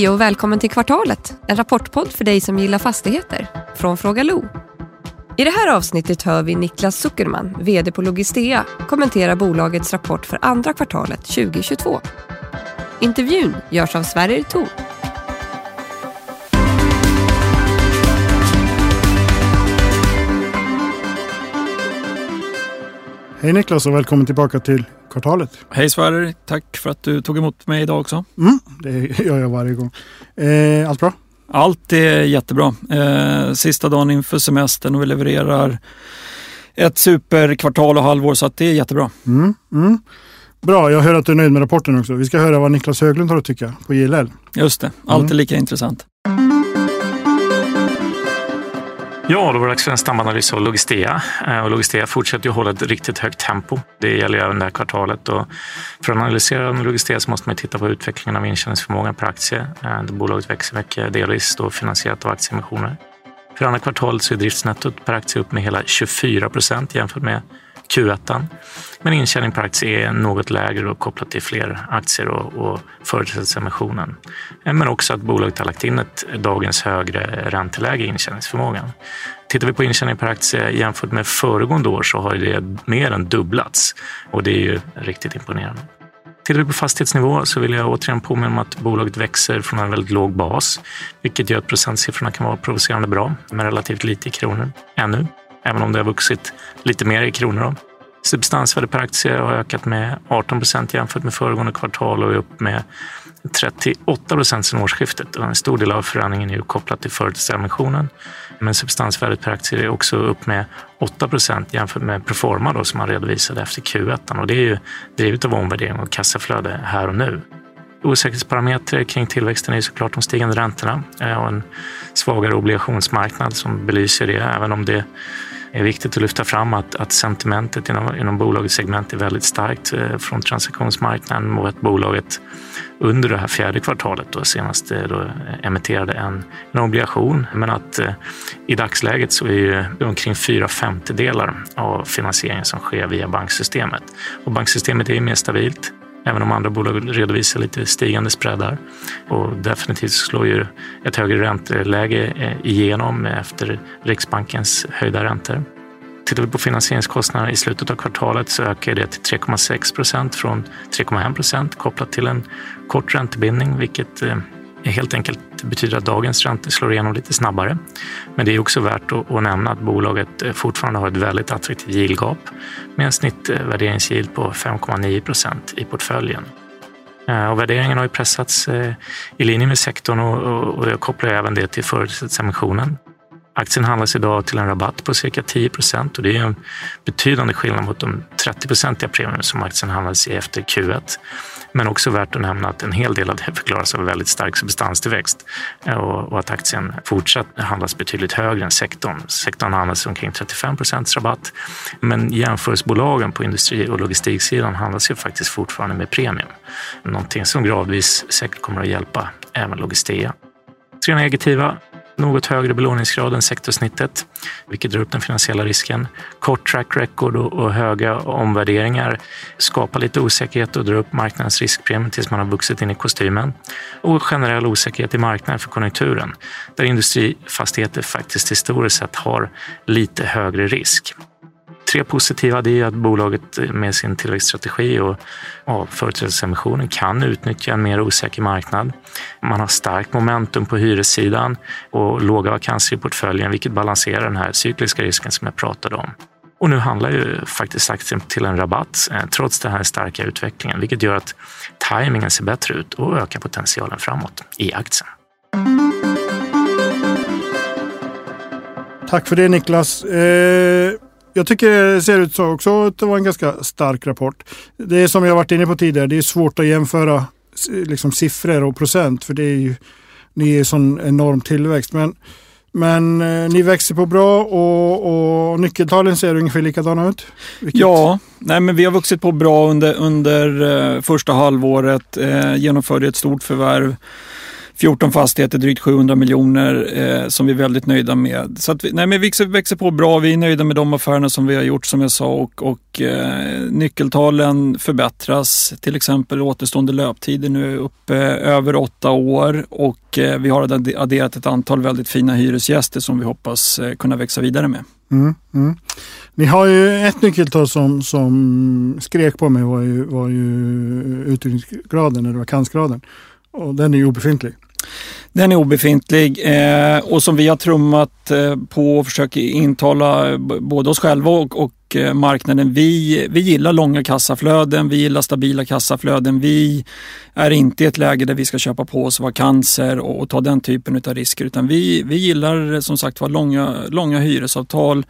Hej och välkommen till Kvartalet, en rapportpodd för dig som gillar fastigheter, från Fråga Lo. I det här avsnittet hör vi Niklas Zuckerman, VD på Logistea, kommentera bolagets rapport för andra kvartalet 2022. Intervjun görs av Sverrir Thor. Hej Niklas och välkommen tillbaka till kvartalet. Hej Sverrir, tack för att du tog emot mig idag också. Mm, det gör jag varje gång. Eh, allt bra? Allt är jättebra. Eh, sista dagen inför semestern och vi levererar ett superkvartal och halvår så att det är jättebra. Mm, mm. Bra, jag hör att du är nöjd med rapporten också. Vi ska höra vad Niklas Höglund har att tycka på JLL. Just det, allt är lika intressant. Ja, då var det dags för en snabbanalys av Logistea. Eh, och Logistea fortsätter ju hålla ett riktigt högt tempo. Det gäller även det här kvartalet. Och för att analysera Logistea så måste man titta på utvecklingen av intjäningsförmågan per aktie. Eh, bolaget växer mycket, delvis då finansierat av aktieemissioner. För andra kvartalet så är driftsnettot per aktie upp med hela 24 procent jämfört med Q1. Men intjäning per aktie är något lägre och kopplat till fler aktier och, och företagsemissionen. Eh, men också att bolaget har lagt in ett dagens högre ränteläge i intjäningsförmågan. Tittar vi på intjäning per aktie jämfört med föregående år så har det mer än dubblats och det är ju riktigt imponerande. Tittar vi på fastighetsnivå så vill jag återigen påminna om att bolaget växer från en väldigt låg bas, vilket gör att procentsiffrorna kan vara provocerande bra, men relativt lite i kronor ännu även om det har vuxit lite mer i kronor. Då. Substansvärde per aktie har ökat med 18 procent jämfört med föregående kvartal och är upp med 38 procent sedan årsskiftet. En stor del av förändringen är ju kopplat till företagsemissionen. Men substansvärdet per aktie är också upp med 8 procent jämfört med proforma då, som man redovisade efter Q1. Och det är ju drivet av omvärdering och kassaflöde här och nu. Osäkerhetsparametrar kring tillväxten är såklart de stigande räntorna eh, och en svagare obligationsmarknad som belyser det, även om det är viktigt att lyfta fram att, att sentimentet inom, inom bolagets segment är väldigt starkt eh, från transaktionsmarknaden och att bolaget under det här fjärde kvartalet då senast eh, då emitterade en, en obligation. Men att eh, i dagsläget så är ju omkring fyra femtedelar av finansieringen som sker via banksystemet. Och banksystemet är ju mer stabilt. Även om andra bolag redovisar lite stigande spreadar. Och definitivt slår ju ett högre ränteläge eh, igenom efter Riksbankens höjda räntor. Tittar vi på finansieringskostnaderna i slutet av kvartalet så ökar det till 3,6 procent från 3,1 procent kopplat till en kort räntebindning, vilket eh, helt enkelt betyder att dagens räntor slår igenom lite snabbare. Men det är också värt att, nämna att bolaget eh, fortfarande har ett väldigt attraktivt yieldgap med en snittvärderingsyield på 5,9 procent i portföljen. Eh, och värderingen har ju pressats eh, i linje med sektorn och, jag kopplar även det till företagsemissionen. Aktien handlas idag till en rabatt på cirka 10 procent och det är en betydande skillnad mot de 30 procentiga premier som aktien handlades i efter Q1. Men också värt att nämna att en hel del av det förklaras av väldigt stark substanstillväxt och att aktien fortsatt handlas betydligt högre än sektorn. Sektorn handlas omkring 35 procents rabatt, men jämförelsebolagen på industri och logistiksidan handlas ju faktiskt fortfarande med premium. Någonting som gradvis säkert kommer att hjälpa även Logistea. Tre negativa något högre belåningsgrad än sektorsnittet, vilket drar upp den finansiella risken. Kort track record och höga omvärderingar skapar lite osäkerhet och drar upp marknadens riskpremie tills man har vuxit in i kostymen. Och generell osäkerhet i marknaden för konjunkturen, där industrifastigheter faktiskt historiskt sett har lite högre risk tre positiva det är att bolaget med sin tillväxtstrategi och ja, företrädesemissionen kan utnyttja en mer osäker marknad. Man har starkt momentum på hyressidan och låga vakanser i portföljen, vilket balanserar den här cykliska risken som jag pratade om. Och nu handlar ju faktiskt aktien till en rabatt eh, trots den här starka utvecklingen, vilket gör att tajmingen ser bättre ut och ökar potentialen framåt i aktien. Tack för det Niklas. Eh jag tycker det ser ut så också att det var en ganska stark rapport. Det är som jag varit inne på tidigare, det är svårt att jämföra liksom, siffror och procent för det är ju, ni är sån enorm tillväxt. Men, men eh, ni växer på bra och, och nyckeltalen ser ungefär likadana ut? Vilket... Ja, nej, men vi har vuxit på bra under, under eh, första halvåret, eh, genomförde ett stort förvärv 14 fastigheter, drygt 700 miljoner eh, som vi är väldigt nöjda med. Så att vi, nej, men vi växer, på bra. Vi är nöjda med de affärerna som vi har gjort som jag sa och, och eh, nyckeltalen förbättras. Till exempel återstående löptider nu uppe över åtta år och eh, vi har adderat ett antal väldigt fina hyresgäster som vi hoppas eh, kunna växa vidare med. Mm, mm. Ni har ju ett nyckeltal som, som skrek på mig var ju, var ju uthyrningsgraden eller vakansgraden. Och den är ju obefintlig. Den är obefintlig eh, och som vi har trummat eh, på och försöker intala eh, både oss själva och, och eh, marknaden. Vi, vi gillar långa kassaflöden, vi gillar stabila kassaflöden. Vi är inte i ett läge där vi ska köpa på oss vakanser och, och ta den typen av risker utan vi, vi gillar eh, som sagt var långa, långa hyresavtal.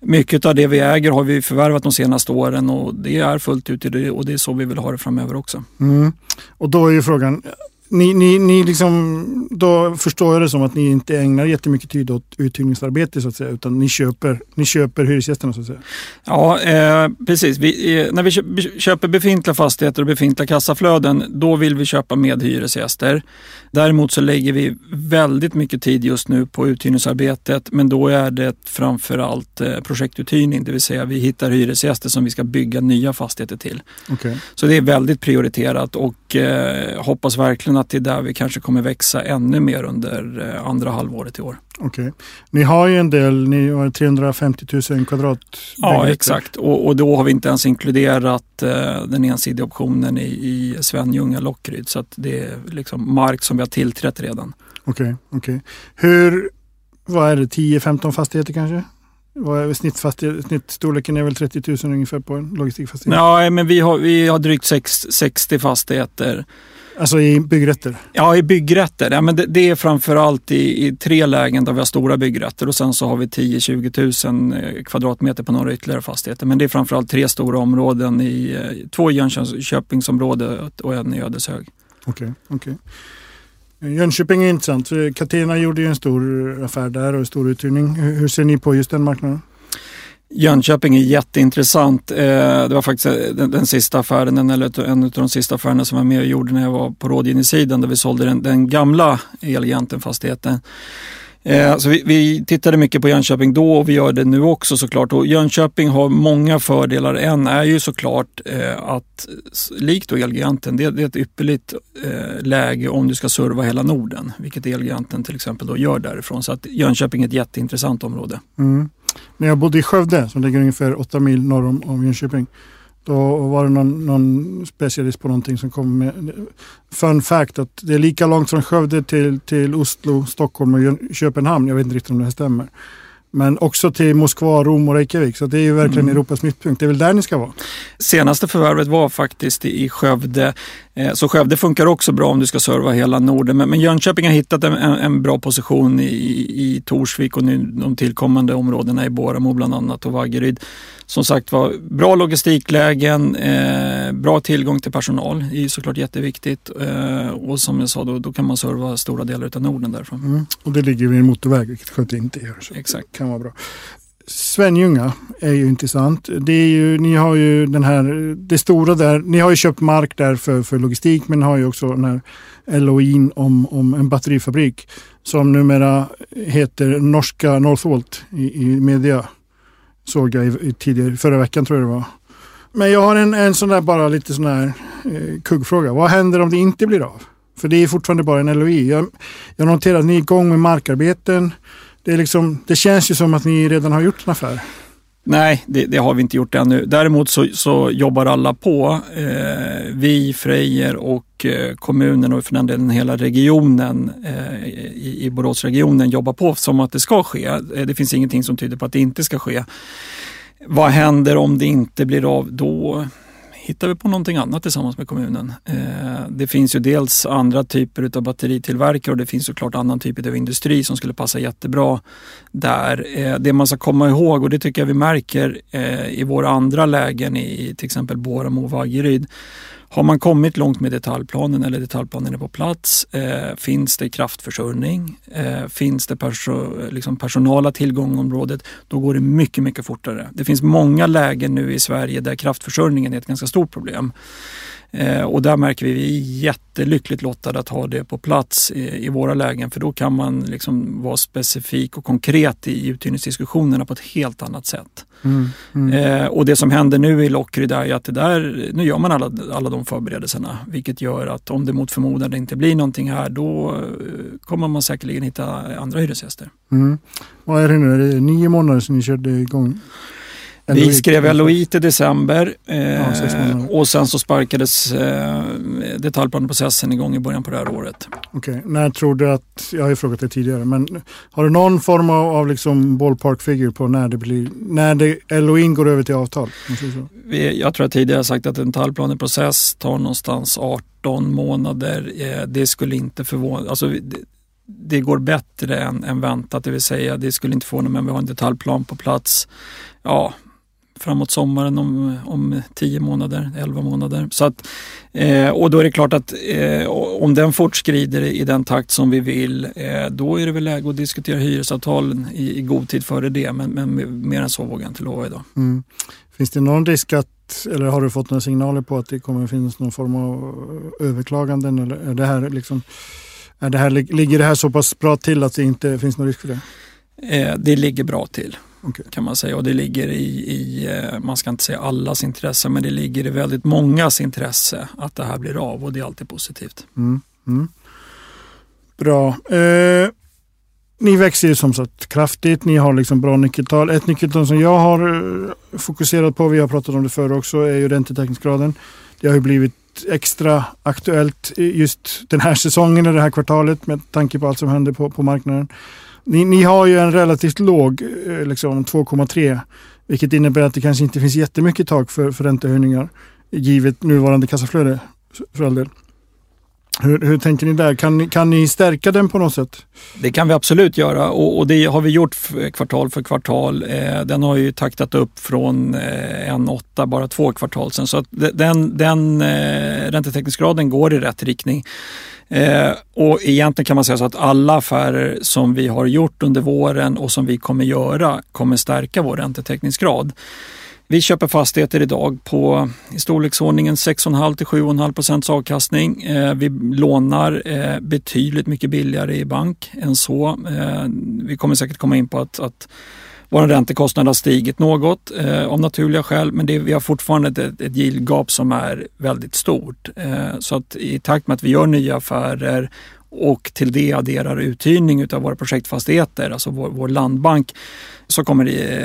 Mycket av det vi äger har vi förvärvat de senaste åren och det är fullt ut i det och det är så vi vill ha det framöver också. Mm. Och då är ju frågan, ni, ni, ni liksom, då förstår jag det som att ni inte ägnar jättemycket tid åt uthyrningsarbete så att säga, utan ni köper, ni köper hyresgästerna så att säga. Ja, eh, precis. Vi, eh, när vi köper befintliga fastigheter och befintliga kassaflöden, då vill vi köpa med hyresgäster. Däremot så lägger vi väldigt mycket tid just nu på uthyrningsarbetet, men då är det framförallt eh, projektuthyrning, det vill säga vi hittar hyresgäster som vi ska bygga nya fastigheter till. Okay. Så det är väldigt prioriterat och eh, hoppas verkligen att det är där vi kanske kommer växa ännu mer under eh, andra halvåret i år. Okej. Okay. Ni har ju en del, ni har 350 000 kvadrat. Ja, exakt. Och, och, då har vi inte ens inkluderat eh, den ensidiga optionen i, i Svenljunga Lockryd. Så att det är liksom mark som vi har tillträtt redan. Okej, okay. Okay. Hur, vad är det, 10-15 fastigheter kanske? Snittstorleken är väl 30 000 ungefär på en logistikfastighet? Ja, men vi har, vi har drygt 6, 60 fastigheter. Alltså i byggrätter? Ja, i byggrätter. Ja, men det, det är framförallt i, i tre lägen där vi har stora byggrätter och sen så har vi 10-20 000 kvadratmeter på några ytterligare fastigheter. Men det är framförallt tre stora områden, i, eh, två i Jönköpingsområdet och en i Ödeshög. Okej, okay, okay. Jönköping är intressant. Catena gjorde ju en stor affär där och en stor uthyrning. Hur ser ni på just den marknaden? Jönköping är jätteintressant. Eh, det var faktiskt eh, den, den sista affären, eller en av de sista affärerna som jag var med och gjorde när jag var på rådgivningssidan där vi sålde den, den gamla Elgiganten-fastigheten. Eh, så vi, vi, tittade mycket på Jönköping då och vi gör det nu också såklart. Och Jönköping har många fördelar. En är ju såklart att, likt då Elgiganten, det, det, är ett ypperligt läge om du ska serva hela Norden. Vilket Elgiganten till exempel då gör därifrån. Så att Jönköping är ett jätteintressant område. Mm när jag bodde i Skövde, som ligger ungefär åtta mil norr om, om Jönköping, då var det någon, någon, specialist på någonting som kom med fun fact att det är lika långt från Skövde till, till Oslo, Stockholm och Köpenhamn. Jag vet inte riktigt om det här stämmer. Men också till Moskva, Rom och Reykjavik. Så det är ju verkligen mm. Europas mittpunkt. Det är väl där ni ska vara? Senaste förvärvet var faktiskt i Skövde. Eh, så Skövde funkar också bra om du ska serva hela Norden. Men Jönköping har hittat en, en bra position i, i Torsvik och nu de tillkommande områdena i Boramo bland annat och Vaggeryd som sagt var bra logistiklägen, eh, bra tillgång till personal det är såklart jätteviktigt. Eh, och som jag sa, då, då kan man serva stora delar av Norden därifrån. Mm. Och det ligger vid en motorväg, vilket Skövde inte gör. Exakt. Kan vara bra. Svenljunga är ju intressant. Det är ju, ni har ju den här, det stora där, ni har ju köpt mark där för, för logistik men har ju också den här LOIn om, om en batterifabrik som numera heter norska Northvolt i, i media Såg jag i, i tidigare, förra veckan tror jag det var. Men jag har en, en sån där bara lite sån här eh, kuggfråga. Vad händer om det inte blir av? För det är fortfarande bara en LOI. Jag, jag noterar att ni är igång med markarbeten. Det, är liksom, det känns ju som att ni redan har gjort en affär. Nej, det, det, har vi inte gjort ännu. Däremot så, så jobbar alla på. Eh, vi, Frejer och eh, kommunen och för den delen hela regionen eh, i, i Boråsregionen jobbar på som att det ska ske. Eh, det finns ingenting som tyder på att det inte ska ske. Vad händer om det inte blir av? Då hittar vi på någonting annat tillsammans med kommunen. Eh, det finns ju dels andra typer av batteritillverkare och det finns såklart annan typ av industri som skulle passa jättebra där. Eh, det man ska komma ihåg och det tycker jag vi märker eh, i våra andra lägen i till exempel Boramo och Vaggeryd har man kommit långt med detaljplanen eller detaljplanen är på plats? Eh, finns det kraftförsörjning? Eh, finns det perso liksom personala tillgångsområdet? Då går det mycket, mycket fortare. Det finns många lägen nu i Sverige där kraftförsörjningen är ett ganska stort problem. Eh, och där märker vi att vi är jättelyckligt lottade att ha det på plats i, våra lägen för då kan man liksom vara specifik och konkret i uthyrningsdiskussionerna på ett helt annat sätt. Mm, mm. Eh, och det som händer nu i Lockryd är att det där, nu gör man alla, alla de förberedelserna vilket gör att om det mot förmodan det inte blir någonting här då eh, kommer man säkerligen hitta andra hyresgäster. Mm. Vad är det nu, är det nio månader sedan ni körde igång? Vi skrev LOI till december eh, och sen så sparkades eh, detaljplaneprocessen igång i början på det här året. Okej, okay. när tror du att, jag har ju frågat dig tidigare, men har du någon form av, av liksom ballpark figure på när det blir, när det, LOI går över till avtal? Vi, jag tror jag tidigare sagt att en detaljplaneprocess tar någonstans 18 månader. Eh, det skulle inte förvåna, alltså det, det går bättre än, än väntat, det vill säga det skulle inte förvåna mig om vi har en detaljplan på plats. Ja, framåt sommaren om, om 10 månader, 11 månader. Så att, eh, och då är det klart att eh, om den fortskrider i den takt som vi vill, eh, då är det väl läge att diskutera hyresavtalen i, i god tid före det. Men, men mer än så vågar jag inte lova idag. Mm. Finns det någon risk att, eller har du fått några signaler på att det kommer finnas någon form av överklaganden? Eller är det här liksom, är det här, ligger det här så pass bra till att det inte finns någon risk för det? Eh, det ligger bra till okay. kan man säga. Och det ligger i, i, eh, man ska inte säga allas intresse, men det ligger i väldigt mångas intresse att det här blir av och det är alltid positivt. Mm. Mm. Bra. Eh, ni växer ju som sagt kraftigt. Ni har liksom bra nyckeltal. Ett nyckeltal som jag har eh, fokuserat på, vi har pratat om det förr också, är ju räntetäckningsgraden. Det har ju blivit extra aktuellt just den här säsongen, det här kvartalet med tanke på allt som händer på, på marknaden. Ni, ni har ju en relativt låg, eh, liksom 2,3 vilket innebär att det kanske inte finns jättemycket tak för, för räntehöjningar givet nuvarande kassaflöde för all del. Hur, hur, tänker ni där? Kan ni, kan ni stärka den på något sätt? Det kan vi absolut göra och, och det har vi gjort kvartal för kvartal. Eh, den har ju taktat upp från eh, 1,8 bara två kvartal sedan. Så att den, den eh, räntetäckningsgraden går i rätt riktning. Eh, och egentligen kan man säga så att alla affärer som vi har gjort under våren och som vi kommer göra kommer stärka vår räntetäckningsgrad. Vi köper fastigheter idag på i storleksordningen 6,5 till 7,5 procents avkastning. Eh, vi lånar eh, betydligt mycket billigare i bank än så. Eh, vi kommer säkert komma in på att, att vår räntekostnad har stigit något eh, av naturliga skäl men det, vi har fortfarande ett, ett yieldgap som är väldigt stort. Eh, så att i takt med att vi gör nya affärer och till det adderar uthyrning av våra projektfastigheter, alltså vår, vår landbank, så kommer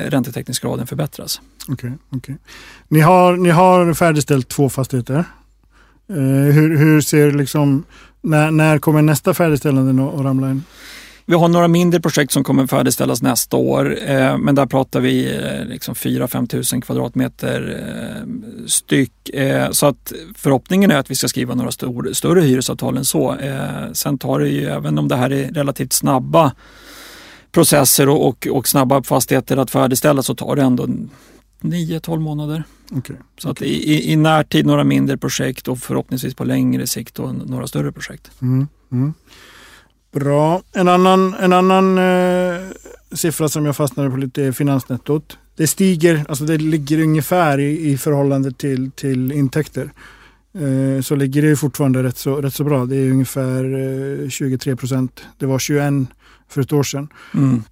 räntetäckningsgraden förbättras. Okay, okay. Ni, har, ni har färdigställt två fastigheter. Eh, hur, hur ser liksom, när, när kommer nästa färdigställande att ramla in? Vi har några mindre projekt som kommer färdigställas nästa år, eh, men där pratar vi eh, liksom 4-5 tusen kvadratmeter eh, styck. Eh, så att förhoppningen är att vi ska skriva några stor, större hyresavtal än så. Eh, sen tar det ju, även om det här är relativt snabba processer och, och, och snabba fastigheter att färdigställa så tar det ändå 9-12 månader. Okay, så att i, i närtid några mindre projekt och förhoppningsvis på längre sikt några större projekt. Mm, mm. Bra. En annan, en annan eh, siffra som jag fastnade på lite är finansnettot. Det stiger, alltså det ligger ungefär i, i förhållande till, till intäkter. Eh, så ligger det fortfarande rätt så, rätt så bra. Det är ungefär eh, 23 procent. Det var 21 för ett år sedan. Mm.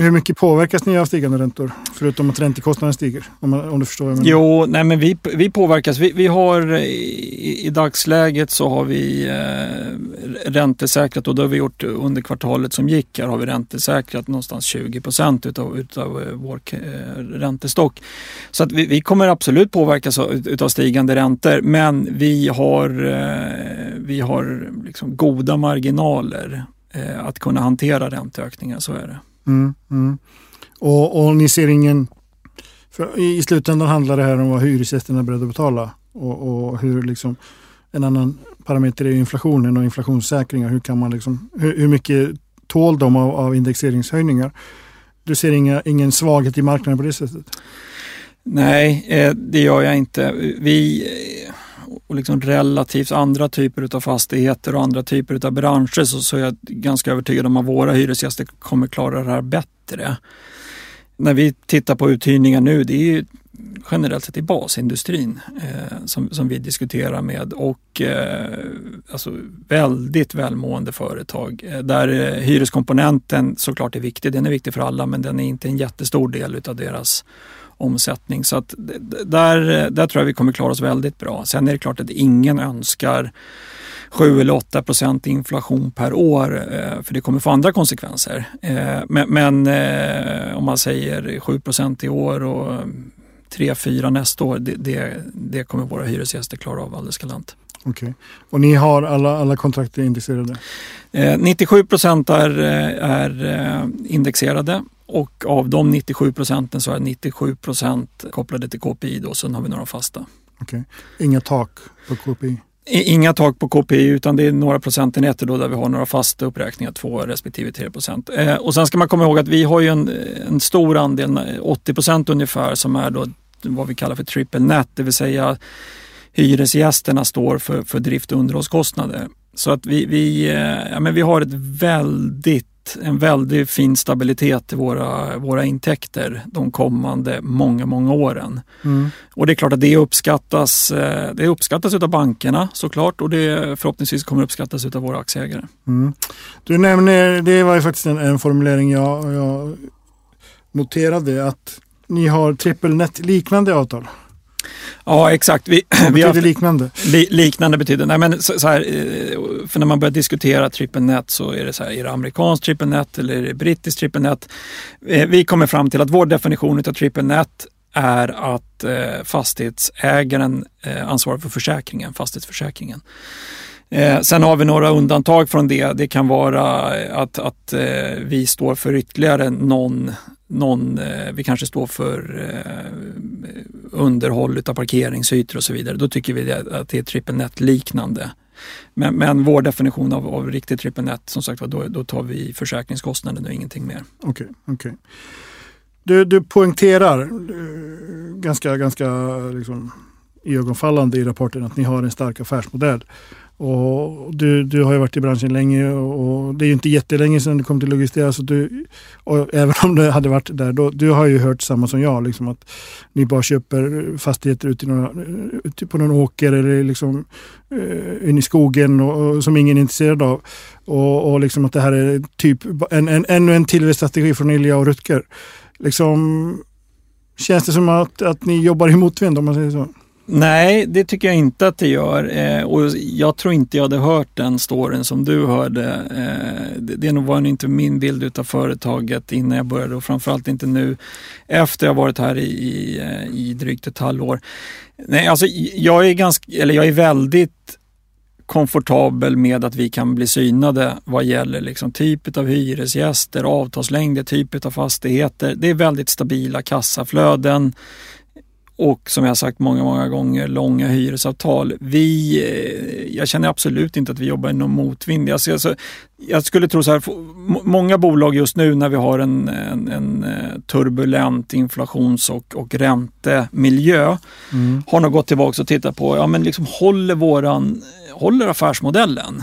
Hur mycket påverkas ni av stigande räntor? Förutom att räntekostnaden stiger, om, om du förstår vad jag menar. Jo, nej men vi, vi påverkas. Vi, vi har i, i, dagsläget så har vi eh, räntesäkrat och det har vi gjort under kvartalet som gick. Här har vi räntesäkrat någonstans 20 procent utav, utav eh, vår eh, räntestock. Så att vi, vi kommer absolut påverkas av, utav stigande räntor men vi har, eh, vi har liksom goda marginaler eh, att kunna hantera ränteökningar, så är det. Mm, mm. Och, och, ni ser ingen... I slutändan handlar det här om vad hyresgästerna är beredda att betala och, och hur liksom en annan parameter är inflationen och inflationssäkringar. Hur, kan man liksom, hur, hur mycket tål de av, av indexeringshöjningar? Du ser inga, ingen svaghet i marknaden på det sättet? Nej, eh, det gör jag inte. Vi och liksom relativt andra typer av fastigheter och andra typer av branscher så, så är jag ganska övertygad om att våra hyresgäster kommer klara det här bättre. när vi tittar på uthyrningar nu, det är ju generellt sett i basindustrin eh, som, som vi diskuterar med och eh, alltså väldigt välmående företag eh, där eh, hyreskomponenten såklart är viktig. Den är viktig för alla men den är inte en jättestor del av deras omsättning. Så att där, där tror jag vi kommer klara oss väldigt bra. Sen är det klart att ingen önskar 7 eller 8 procent inflation per år eh, för det kommer få andra konsekvenser. Eh, men, men om man säger 7 procent i år och 3-4 nästa år, det, det, det, kommer våra hyresgäster klara av alldeles galant. Okej. Okay. Och ni har alla, alla kontrakt indexerade? Eh, 97 procent är, eh, är eh, indexerade och av de 97 procenten så är 97 procent kopplade till KPI då, sen har vi några fasta. Okej. Okay. Inga tak på KPI? Inga tak på KPI utan det är några procentenheter då där vi har några fasta uppräkningar, 2 respektive 3 procent. Eh, och sen ska man komma ihåg att vi har ju en, en stor andel, 80 procent ungefär, som är då vad vi kallar för triple net, det vill säga hyresgästerna står för, för drift och underhållskostnader. Så att vi, vi, eh, ja, men vi har ett väldigt en väldigt fin stabilitet i våra, våra intäkter de kommande många, många åren. Mm. Och det är klart att det uppskattas, eh, det uppskattas av bankerna såklart och det förhoppningsvis kommer uppskattas av våra aktieägare. Mm. Du nämner, det var ju faktiskt en, en formulering jag, jag noterade att ni har triple net liknande avtal. Ja exakt. Vi, Vad betyder vi liknande? Li, liknande betyder, nej men så, så, här, eh, för när man börjar diskutera triple net så är det så här, är det amerikanskt triple net eller är det brittiskt triple net? Eh, vi kommer fram till att vår definition av triple net är att eh, fastighetsägaren ansvarar för försäkringen, fastighetsförsäkringen. Eh, sen har vi några undantag från det. Det kan vara eh, att, att eh, vi står för ytterligare någon någon, eh, vi kanske står för eh, underhåll av parkeringsytor och så vidare. Då tycker vi att det är triple net liknande. Men, men vår definition av, av riktigt trippelnät, net, som sagt då, då tar vi försäkringskostnaden och ingenting mer. Okej, okay, okay, Du, du poängterar eh, ganska, ganska liksom, ögonfallande i rapporten att ni har en stark affärsmodell. Och du, du har ju varit i branschen länge och det är ju inte jättelänge sedan du kom till Logistea. Så du, och även om du hade varit där, då, du har ju hört samma som jag. Liksom att ni bara köper fastigheter ute, några, ute på någon åker eller liksom, eh, uh, in i skogen och, och, som ingen är intresserad av. Och, och liksom att det här är typ en, en, ännu en tillväxtstrategi från Ilja och Rutger. Liksom, känns det som att, att ni jobbar i motvind om man säger så? Nej, det tycker jag inte att det gör. Eh, och jag tror inte jag hade hört den storyn som du hörde. Eh, det, det var nog inte min bild av företaget innan jag började och framförallt inte nu efter jag varit här i, i, eh, i drygt ett halvår. Nej, alltså jag är, ganska, eller jag är väldigt komfortabel med att vi kan bli synade vad gäller liksom typ av hyresgäster, avtalslängder, typ av fastigheter. Det är väldigt stabila kassaflöden och som jag sagt många, många gånger, långa hyresavtal. Vi, eh, jag känner absolut inte att vi jobbar i någon motvind. Alltså, alltså, jag skulle tro så här, många bolag just nu när vi har en, en, en eh, turbulent inflations och, och räntemiljö mm. har nog gått tillbaka och tittat på, ja men liksom håller våran, håller affärsmodellen?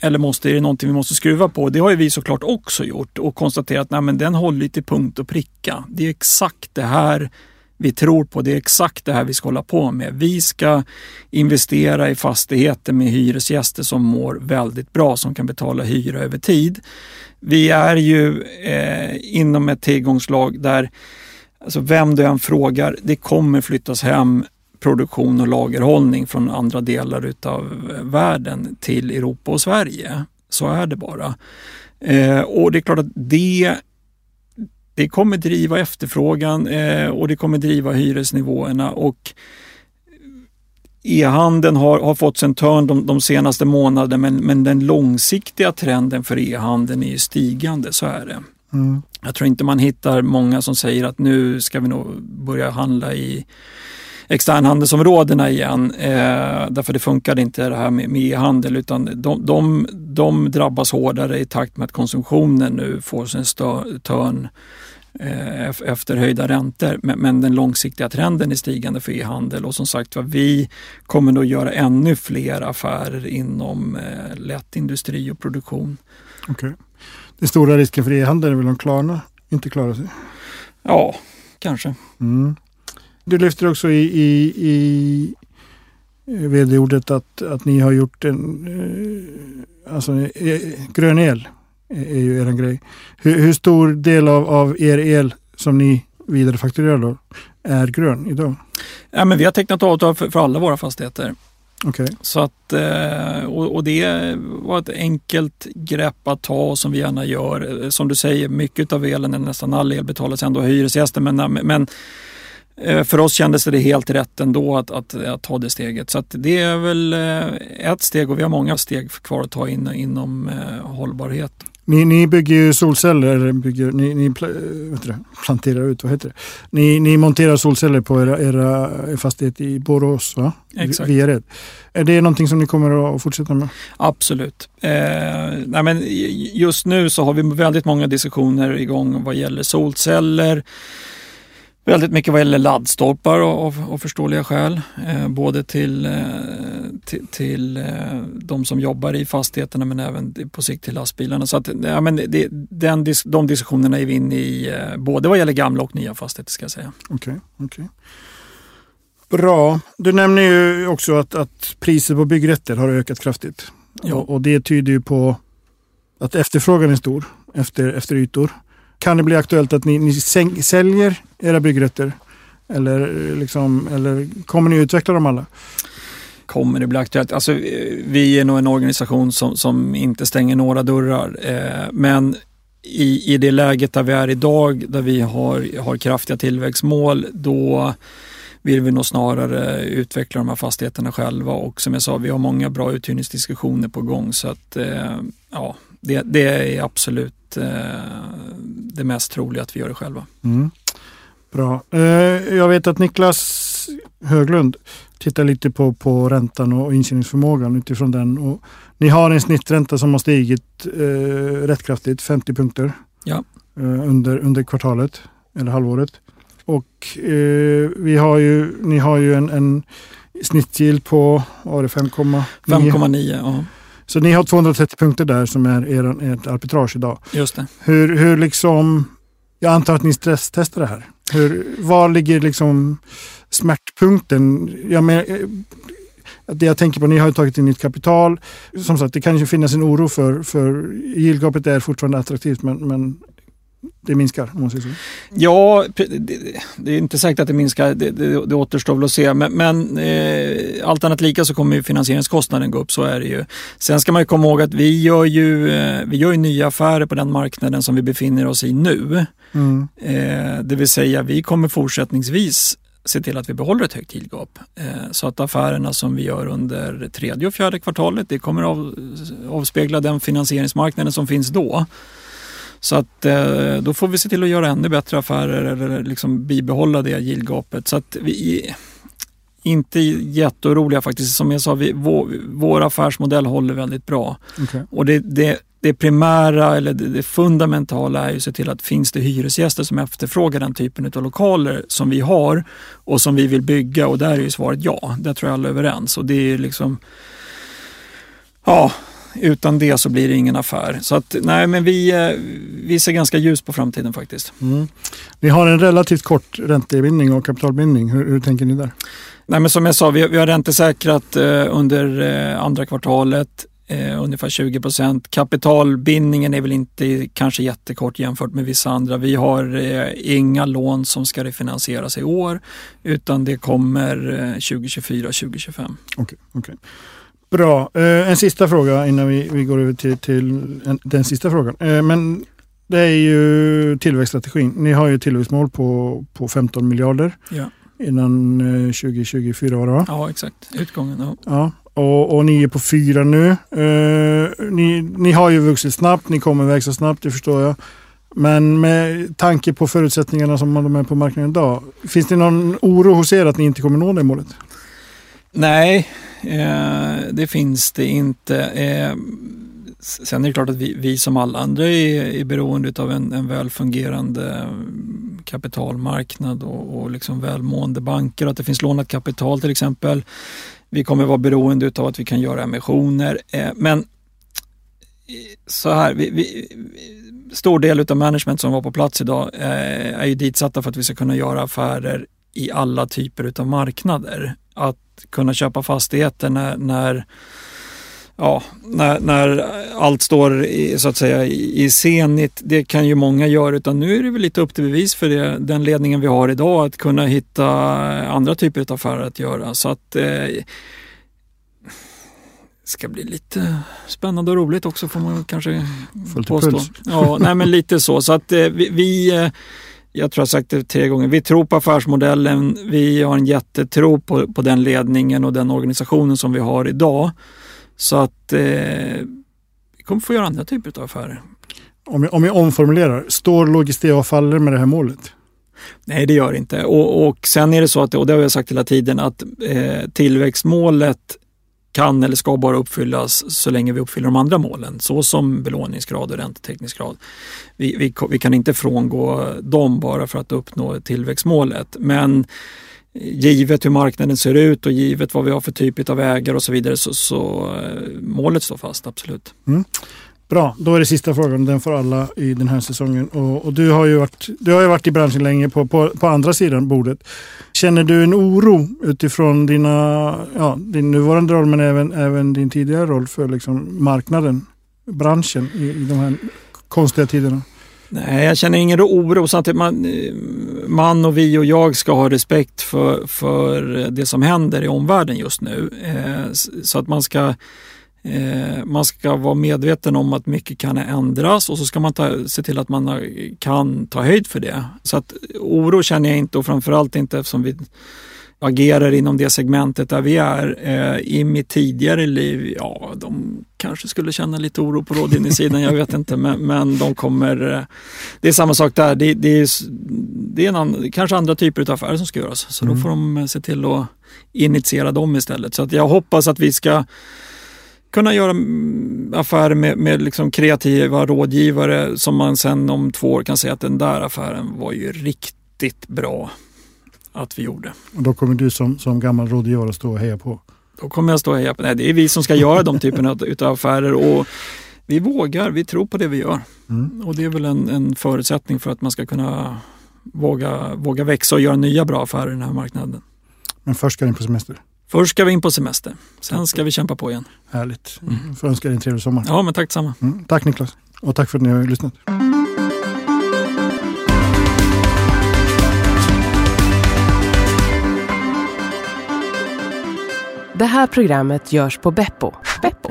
Eller måste, är det någonting vi måste skruva på? Det har ju vi såklart också gjort och konstaterat att den håller till punkt och pricka. Det är exakt det här vi tror på. Det är exakt det här vi ska hålla på med. Vi ska investera i fastigheter med hyresgäster som mår väldigt bra, som kan betala hyra över tid. Vi är ju eh, inom ett tillgångslag där, alltså vem du än frågar, det kommer flyttas hem produktion och lagerhållning från andra delar utav världen till Europa och Sverige. Så är det bara. Eh, och det är klart att det det kommer driva efterfrågan eh, och det kommer driva hyresnivåerna och E-handeln har, har fått en törn de, de, senaste månaderna men, men den långsiktiga trenden för e-handeln är stigande, så är det. Mm. Jag tror inte man hittar många som säger att nu ska vi nog börja handla i externhandelsområdena igen. Eh, därför det funkade inte det här med, e-handel utan de, de, de drabbas hårdare i takt med att konsumtionen nu får sin törn efter höjda räntor. Men den långsiktiga trenden är stigande för e-handel och som sagt vi kommer nog göra ännu fler affärer inom eh, lätt industri och produktion. Okay. Den stora risken för e-handel är väl om Klarna inte klarar sig? Ja, kanske. Mm. Du lyfter också i, i, i vd-ordet att, att ni har gjort en, eh, alltså eh, grön el är ju er grej. Hur, hur, stor del av, av er el som ni vidarefakturerar då är grön idag? Ja, men vi har tecknat avtal för, för alla våra fastigheter. Okay. Så att, eh, och, och, det var ett enkelt grepp att ta som vi gärna gör. Som du säger, mycket av elen, nästan all el betalas ändå av hyresgäster. Men, men eh, för oss kändes det helt rätt ändå att, att, att ta det steget. Så det är väl eh, ett steg och vi har många steg kvar att ta in, inom hållbarhet. Ni, ni bygger ju solceller, bygger, ni, ni det, planterar ut, vad heter det? Ni, ni monterar solceller på era, era fastighet i Borås, va? Exakt. Via Är det någonting som ni kommer att fortsätta med? Absolut. Eh, nej men just nu så har vi väldigt många diskussioner igång vad gäller solceller väldigt mycket vad gäller laddstolpar av, av förståeliga skäl. Eh, både till, eh, till, till eh, de som jobbar i fastigheterna men även på sikt till lastbilarna. Så att, ja, men det, den, de diskussionerna är vi inne i eh, både vad gäller gamla och nya fastigheter ska jag säga. Okay, okay, Bra. Du nämner ju också att, att priset på byggrätter har ökat kraftigt. Ja. Och, och det tyder ju på att efterfrågan är stor efter, efter ytor. Kan det bli aktuellt att ni, ni säljer era byggrätter? Eller, liksom, eller kommer ni utveckla dem alla? Kommer det bli aktuellt? Alltså, vi är nog en organisation som, som inte stänger några dörrar. Eh, men i, i det läget där vi är idag, där vi har, har kraftiga tillväxtmål, då vill vi nog snarare utveckla de här fastigheterna själva och som jag sa, vi har många bra uthyrningsdiskussioner på gång så att eh, ja, det, det är absolut eh, det mest troliga att vi gör det själva. Mm. Bra. Eh, jag vet att Niklas Höglund tittar lite på, på räntan och intjäningsförmågan utifrån den. Och ni har en snittränta som har stigit eh, rätt kraftigt, 50 punkter ja. eh, under, under kvartalet eller halvåret. Och eh, vi har ju, ni har ju en, en snittgill på 5,9. 5,9 ja. Så ni har 230 punkter där som är er, ert arbitrage idag. Just det. Hur, hur liksom, jag antar att ni stresstestar det här. Hur, var ligger liksom smärtpunkten? Jag men, eh, det jag tänker på, ni har ju tagit in nytt kapital. Som sagt, det kan ju finnas en oro för, för yieldgapet är fortfarande attraktivt men, men det minskar? Om man säger så. Ja, det, är inte säkert att det minskar. Det, det, det återstår väl att se. Men, men eh, allt annat lika så kommer finansieringskostnaden gå upp. Så är det ju. Sen ska man ju komma ihåg att vi gör ju, eh, vi gör ju nya affärer på den marknaden som vi befinner oss i nu. Mm. Eh, det vill säga, vi kommer fortsättningsvis se till att vi behåller ett högt yieldgap. Eh, så att affärerna som vi gör under tredje och fjärde kvartalet, det kommer av, avspegla den finansieringsmarknaden som finns då. Så att eh, då får vi se till att göra ännu bättre affärer eller liksom bibehålla det yieldgapet. Så att vi inte jätteoroliga faktiskt. Som jag sa, vi, vår, vår affärsmodell håller väldigt bra. Okay. Och det, det, det primära eller det, det, fundamentala är ju att se till att finns det hyresgäster som efterfrågar den typen av lokaler som vi har och som vi vill bygga och där är ju svaret ja. Där tror jag alla är överens. Och det är liksom Ja, utan det så blir det ingen affär. Så att, nej, men vi, eh, vi ser ganska ljus på framtiden faktiskt. Mm. Ni har en relativt kort räntebindning och kapitalbindning. Hur, hur tänker ni där? Nej, men som jag sa, vi, vi har räntesäkrat eh, under eh, andra kvartalet eh, ungefär 20 procent. Kapitalbindningen är väl inte kanske jättekort jämfört med vissa andra. Vi har eh, inga lån som ska refinansieras i år utan det kommer 2024, 2025. Okej, okay, okay. Bra. Eh, en sista fråga innan vi, vi går över till, till en, den sista frågan. Eh, men det är ju tillväxtstrategin. Ni har ju tillväxtmål på, på 15 miljarder ja. innan eh, 2024 var det va? Ja, exakt. Utgången. Ja. ja. Och, och ni är på fyra nu. Eh, ni, ni har ju vuxit snabbt, ni kommer växa snabbt, det förstår jag. Men med tanke på förutsättningarna som de är på marknaden idag, finns det någon oro hos er att ni inte kommer nå det målet? Nej, eh, det finns det inte. Eh, sen är det klart att vi, vi som alla andra är, är beroende av en, en välfungerande mm, kapitalmarknad och, och liksom välmående banker att det finns lånat kapital till exempel. Vi kommer vara beroende av att vi kan göra emissioner. Eh, men eh, så här, vi, vi, stor del av management som var på plats idag eh, är ju ditsatta för att vi ska kunna göra affärer i alla typer av marknader. Att kunna köpa fastigheter när, när ja, när, när allt står i, så att säga i Zenit, det kan ju många göra utan nu är det väl lite upp till bevis för det, den ledningen vi har idag att kunna hitta andra typer av affärer att göra. Så att eh, ska bli lite spännande och roligt också får man kanske Fullt påstå. Puls. Ja, nej men lite så. Så att eh, vi, vi eh, jag tror jag sagt det tre gånger, vi tror på affärsmodellen. Vi har en jättetro på, på den ledningen och den organisationen som vi har idag. Så att eh, vi kommer få göra andra typer av affärer. Om jag, om jag omformulerar, står Logistea och faller med det här målet? Nej, det gör det inte. Och, och sen är det så att, och det har jag sagt hela tiden, att eh, tillväxtmålet kan eller ska bara uppfyllas så länge vi uppfyller de andra målen, såsom belåningsgrad och räntetäckningsgrad. Vi, vi, vi, kan inte frångå dem bara för att uppnå tillväxtmålet. Men givet hur marknaden ser ut och givet vad vi har för typ av ägare och så vidare så, så eh, målet står fast, absolut. Mm. Bra, då är det sista frågan. Den får alla i den här säsongen. Och, och, du, har ju varit, du har ju varit i branschen länge på, på, på, andra sidan bordet. Känner du en oro utifrån dina, ja, din nuvarande roll men även, även din tidigare roll för liksom marknaden, branschen i, i de här konstiga tiderna? Nej, jag känner ingen oro. Samtidigt man, man och vi och jag ska ha respekt för, för det som händer i omvärlden just nu. Eh, så att man ska man ska vara medveten om att mycket kan ändras och så ska man ta, se till att man kan ta höjd för det. Så att oro känner jag inte och framförallt inte eftersom vi agerar inom det segmentet där vi är. Eh, I mitt tidigare liv, ja, de kanske skulle känna lite oro på rådgivningssidan, jag vet inte, men, men de kommer... Eh, det är samma sak där, det, det är, det är en, kanske andra typer av affärer som ska göras, så mm. då får de se till att initiera dem istället. Så att jag hoppas att vi ska kunna göra affärer med, med liksom kreativa rådgivare som man sen om två år kan säga att den där affären var ju riktigt bra att vi gjorde. Och då kommer du som, som gammal rådgivare att stå och heja på? Då kommer jag stå och heja på. Nej, det är vi som ska göra de typerna av affärer och vi vågar, vi tror på det vi gör. Mm. Och det är väl en, en, förutsättning för att man ska kunna våga, våga växa och göra nya bra affärer i den här marknaden. Men först ska ni på semester? Först ska vi in på semester. Sen ska vi kämpa på igen. Härligt. Mm. Får önska dig en trevlig sommar. Ja, men tack detsamma. Mm. Tack Niklas. Och tack för att ni har lyssnat. Det här programmet görs på Beppo. Beppo.